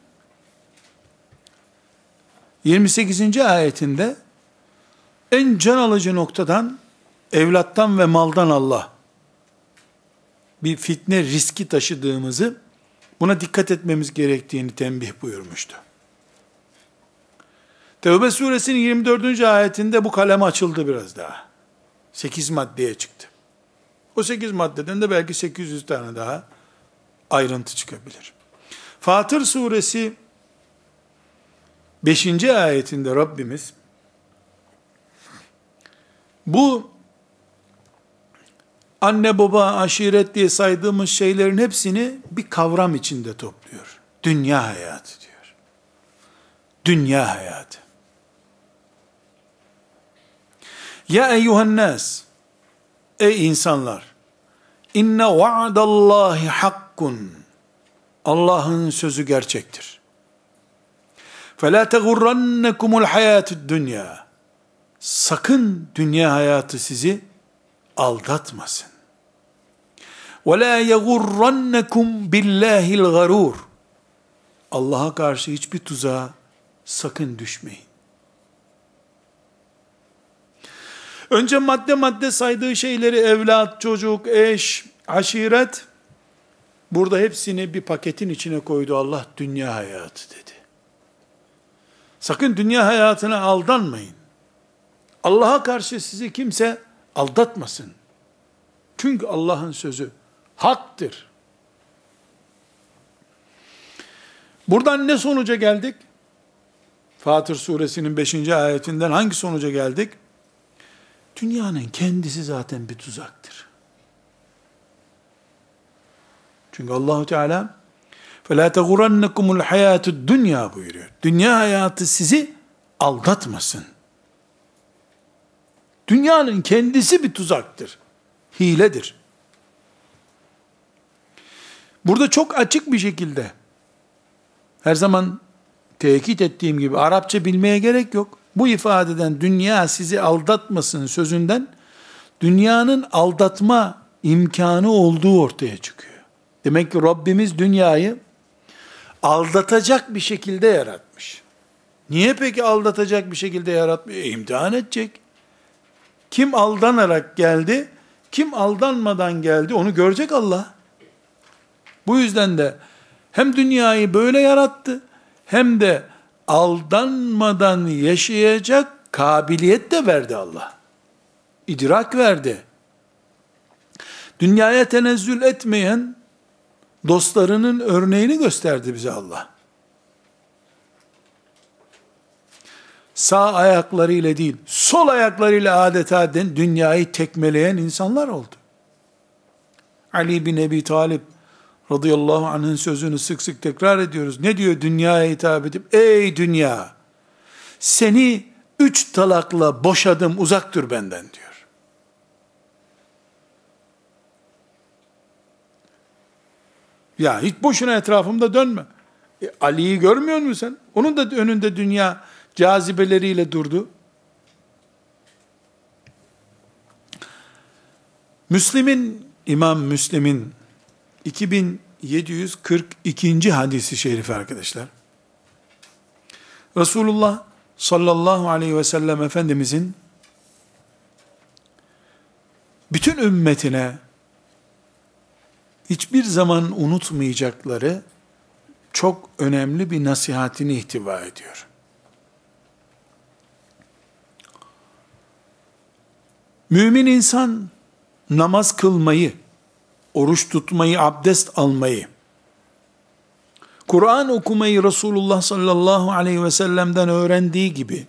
28. ayetinde en can alıcı noktadan evlattan ve maldan Allah bir fitne riski taşıdığımızı buna dikkat etmemiz gerektiğini tembih buyurmuştu. Tevbe suresinin 24. ayetinde bu kalem açıldı biraz daha. 8 maddeye çıktı. O 8 maddeden de belki 800 tane daha ayrıntı çıkabilir. Fatır suresi 5. ayetinde Rabbimiz bu anne baba aşiret diye saydığımız şeylerin hepsini bir kavram içinde topluyor. Dünya hayatı diyor. Dünya hayatı. Ya eyyuhen nas Ey insanlar inne va'dallahi hakkun Allah'ın sözü gerçektir. فَلَا تَغُرَّنَّكُمُ الْحَيَاتُ الدُّنْيَا Sakın dünya hayatı sizi aldatmasın. وَلَا يَغُرَّنَّكُمْ بِاللّٰهِ الْغَرُورِ Allah'a karşı hiçbir tuzağa sakın düşmeyin. Önce madde madde saydığı şeyleri evlat, çocuk, eş, aşiret Burada hepsini bir paketin içine koydu Allah dünya hayatı dedi. Sakın dünya hayatına aldanmayın. Allah'a karşı sizi kimse aldatmasın. Çünkü Allah'ın sözü haktır. Buradan ne sonuca geldik? Fatır suresinin 5. ayetinden hangi sonuca geldik? Dünyanın kendisi zaten bir tuzaktır. Çünkü Allahu Teala فَلَا تَغُرَنَّكُمُ الْحَيَاتُ dünya buyuruyor. Dünya hayatı sizi aldatmasın. Dünyanın kendisi bir tuzaktır. Hiledir. Burada çok açık bir şekilde her zaman tekit ettiğim gibi Arapça bilmeye gerek yok. Bu ifadeden dünya sizi aldatmasın sözünden dünyanın aldatma imkanı olduğu ortaya çıkıyor. Demek ki Rabbimiz dünyayı aldatacak bir şekilde yaratmış. Niye peki aldatacak bir şekilde yaratmış? E, imtihan edecek. Kim aldanarak geldi, kim aldanmadan geldi onu görecek Allah. Bu yüzden de hem dünyayı böyle yarattı, hem de aldanmadan yaşayacak kabiliyet de verdi Allah. İdrak verdi. Dünyaya tenezzül etmeyen dostlarının örneğini gösterdi bize Allah. Sağ ayaklarıyla değil, sol ayaklarıyla adeta dünyayı tekmeleyen insanlar oldu. Ali bin Ebi Talip radıyallahu anh'ın sözünü sık sık tekrar ediyoruz. Ne diyor dünyaya hitap edip? Ey dünya! Seni üç talakla boşadım uzak dur benden diyor. Ya hiç boşuna etrafımda dönme. E, Ali'yi görmüyor musun sen? Onun da önünde dünya cazibeleriyle durdu. Müslim'in, İmam Müslim'in 2742. hadisi şerifi arkadaşlar. Resulullah sallallahu aleyhi ve sellem Efendimizin bütün ümmetine hiçbir zaman unutmayacakları çok önemli bir nasihatini ihtiva ediyor. Mümin insan namaz kılmayı, oruç tutmayı, abdest almayı, Kur'an okumayı Resulullah sallallahu aleyhi ve sellem'den öğrendiği gibi,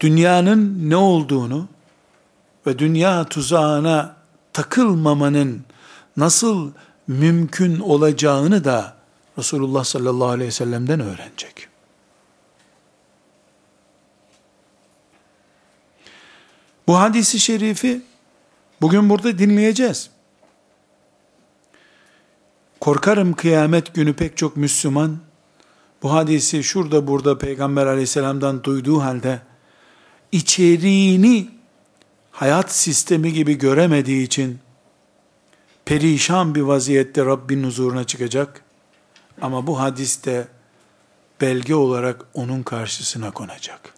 dünyanın ne olduğunu ve dünya tuzağına takılmamanın nasıl mümkün olacağını da Resulullah sallallahu aleyhi ve sellem'den öğrenecek. Bu hadisi şerifi bugün burada dinleyeceğiz. Korkarım kıyamet günü pek çok Müslüman bu hadisi şurada burada Peygamber aleyhisselamdan duyduğu halde içeriğini hayat sistemi gibi göremediği için perişan bir vaziyette Rabbin huzuruna çıkacak. Ama bu hadiste belge olarak onun karşısına konacak.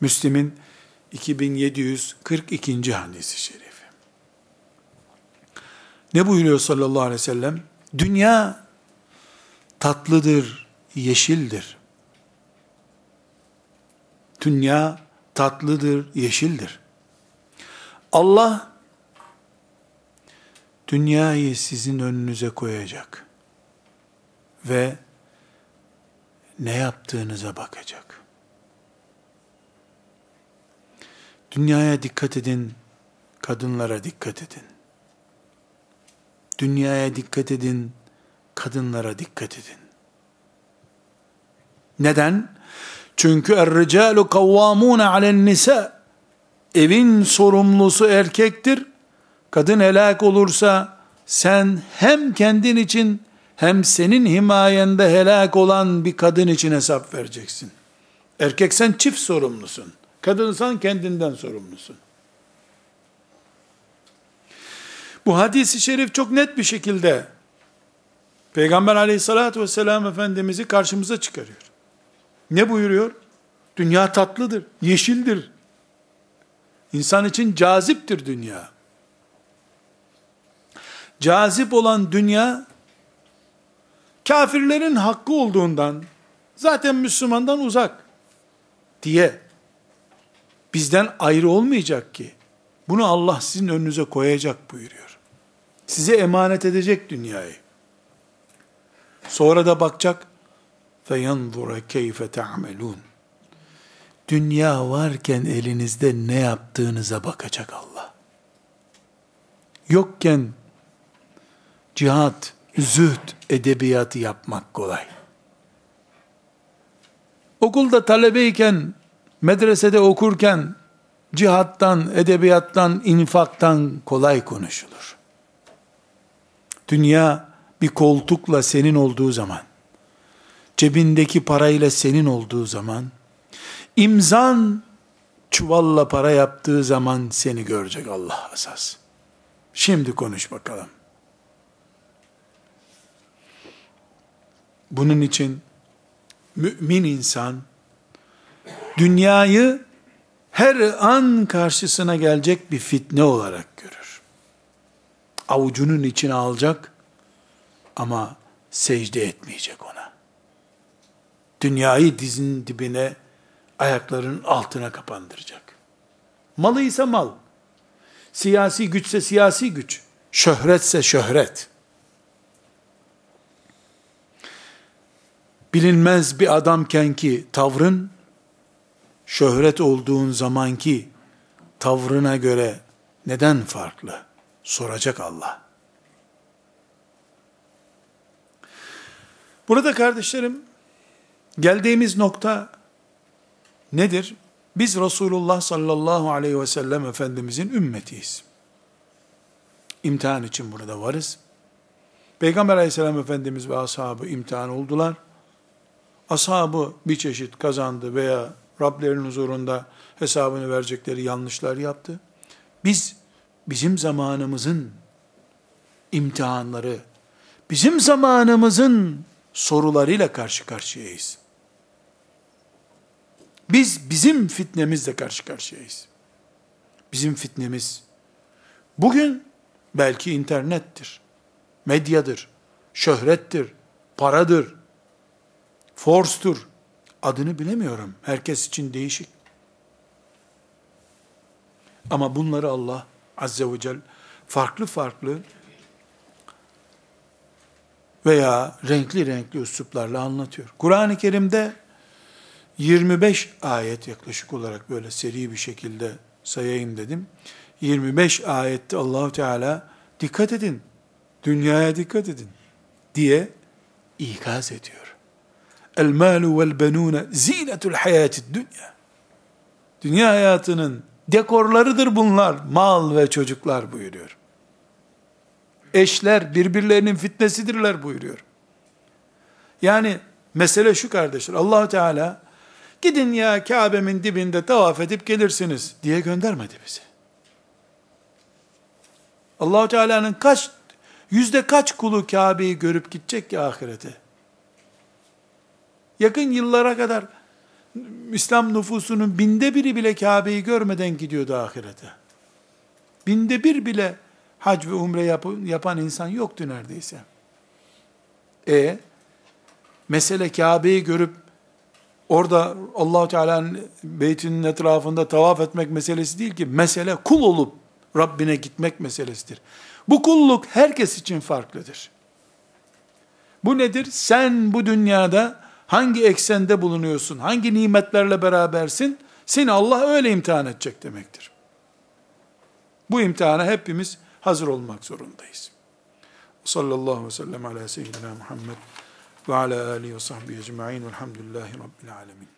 Müslim'in 2742. hadisi şerifi. Ne buyuruyor sallallahu aleyhi ve sellem? Dünya tatlıdır, yeşildir. Dünya tatlıdır, yeşildir. Allah dünyayı sizin önünüze koyacak ve ne yaptığınıza bakacak. Dünyaya dikkat edin, kadınlara dikkat edin. Dünyaya dikkat edin, kadınlara dikkat edin. Neden? Çünkü er-ricalu kavvamun alen nisa. Evin sorumlusu erkektir. Kadın helak olursa sen hem kendin için hem senin himayende helak olan bir kadın için hesap vereceksin. Erkek sen çift sorumlusun. Kadınsan kendinden sorumlusun. Bu hadisi şerif çok net bir şekilde Peygamber aleyhissalatü vesselam Efendimiz'i karşımıza çıkarıyor. Ne buyuruyor? Dünya tatlıdır, yeşildir. İnsan için caziptir dünya. Cazip olan dünya, kafirlerin hakkı olduğundan, zaten Müslümandan uzak diye bizden ayrı olmayacak ki. Bunu Allah sizin önünüze koyacak buyuruyor. Size emanet edecek dünyayı. Sonra da bakacak فَيَنْظُرَ كَيْفَ تَعْمَلُونَ Dünya varken elinizde ne yaptığınıza bakacak Allah. Yokken cihat, zühd edebiyatı yapmak kolay. Okulda talebeyken medresede okurken cihattan, edebiyattan, infaktan kolay konuşulur. Dünya bir koltukla senin olduğu zaman, cebindeki parayla senin olduğu zaman, imzan çuvalla para yaptığı zaman seni görecek Allah asas. Şimdi konuş bakalım. Bunun için mümin insan dünyayı her an karşısına gelecek bir fitne olarak görür. Avucunun içine alacak ama secde etmeyecek ona. Dünyayı dizin dibine, ayaklarının altına kapandıracak. Malı ise mal, siyasi güçse siyasi güç, şöhretse şöhret. Bilinmez bir adamken ki tavrın, şöhret olduğun zamanki tavrına göre neden farklı? Soracak Allah. Burada kardeşlerim, Geldiğimiz nokta nedir? Biz Resulullah sallallahu aleyhi ve sellem Efendimizin ümmetiyiz. İmtihan için burada varız. Peygamber aleyhisselam Efendimiz ve ashabı imtihan oldular. Ashabı bir çeşit kazandı veya Rablerin huzurunda hesabını verecekleri yanlışlar yaptı. Biz bizim zamanımızın imtihanları, bizim zamanımızın sorularıyla karşı karşıyayız. Biz bizim fitnemizle karşı karşıyayız. Bizim fitnemiz bugün belki internettir, medyadır, şöhrettir, paradır, forstur. Adını bilemiyorum. Herkes için değişik. Ama bunları Allah Azze ve Celle farklı farklı veya renkli renkli üsluplarla anlatıyor. Kur'an-ı Kerim'de 25 ayet yaklaşık olarak böyle seri bir şekilde sayayım dedim. 25 ayette Allahu Teala dikkat edin, dünyaya dikkat edin diye ikaz ediyor. El malu vel benune zinetul hayatid dünya. Dünya hayatının dekorlarıdır bunlar. Mal ve çocuklar buyuruyor. Eşler birbirlerinin fitnesidirler buyuruyor. Yani mesele şu kardeşler. Allahu Teala gidin ya Kabe'min dibinde tavaf edip gelirsiniz diye göndermedi bizi. Allahu Teala'nın kaç yüzde kaç kulu Kabe'yi görüp gidecek ki ahirete? Yakın yıllara kadar İslam nüfusunun binde biri bile Kabe'yi görmeden gidiyordu ahirete. Binde bir bile hac ve umre yap yapan insan yoktu neredeyse. E mesele Kabe'yi görüp orada Allahu Teala'nın beytinin etrafında tavaf etmek meselesi değil ki. Mesele kul olup Rabbine gitmek meselesidir. Bu kulluk herkes için farklıdır. Bu nedir? Sen bu dünyada hangi eksende bulunuyorsun, hangi nimetlerle berabersin, seni Allah öyle imtihan edecek demektir. Bu imtihana hepimiz hazır olmak zorundayız. Sallallahu aleyhi ve sellem ala seyyidina Muhammed ve ala alihi ve sahbihi ecma'in velhamdülillahi rabbil alemin.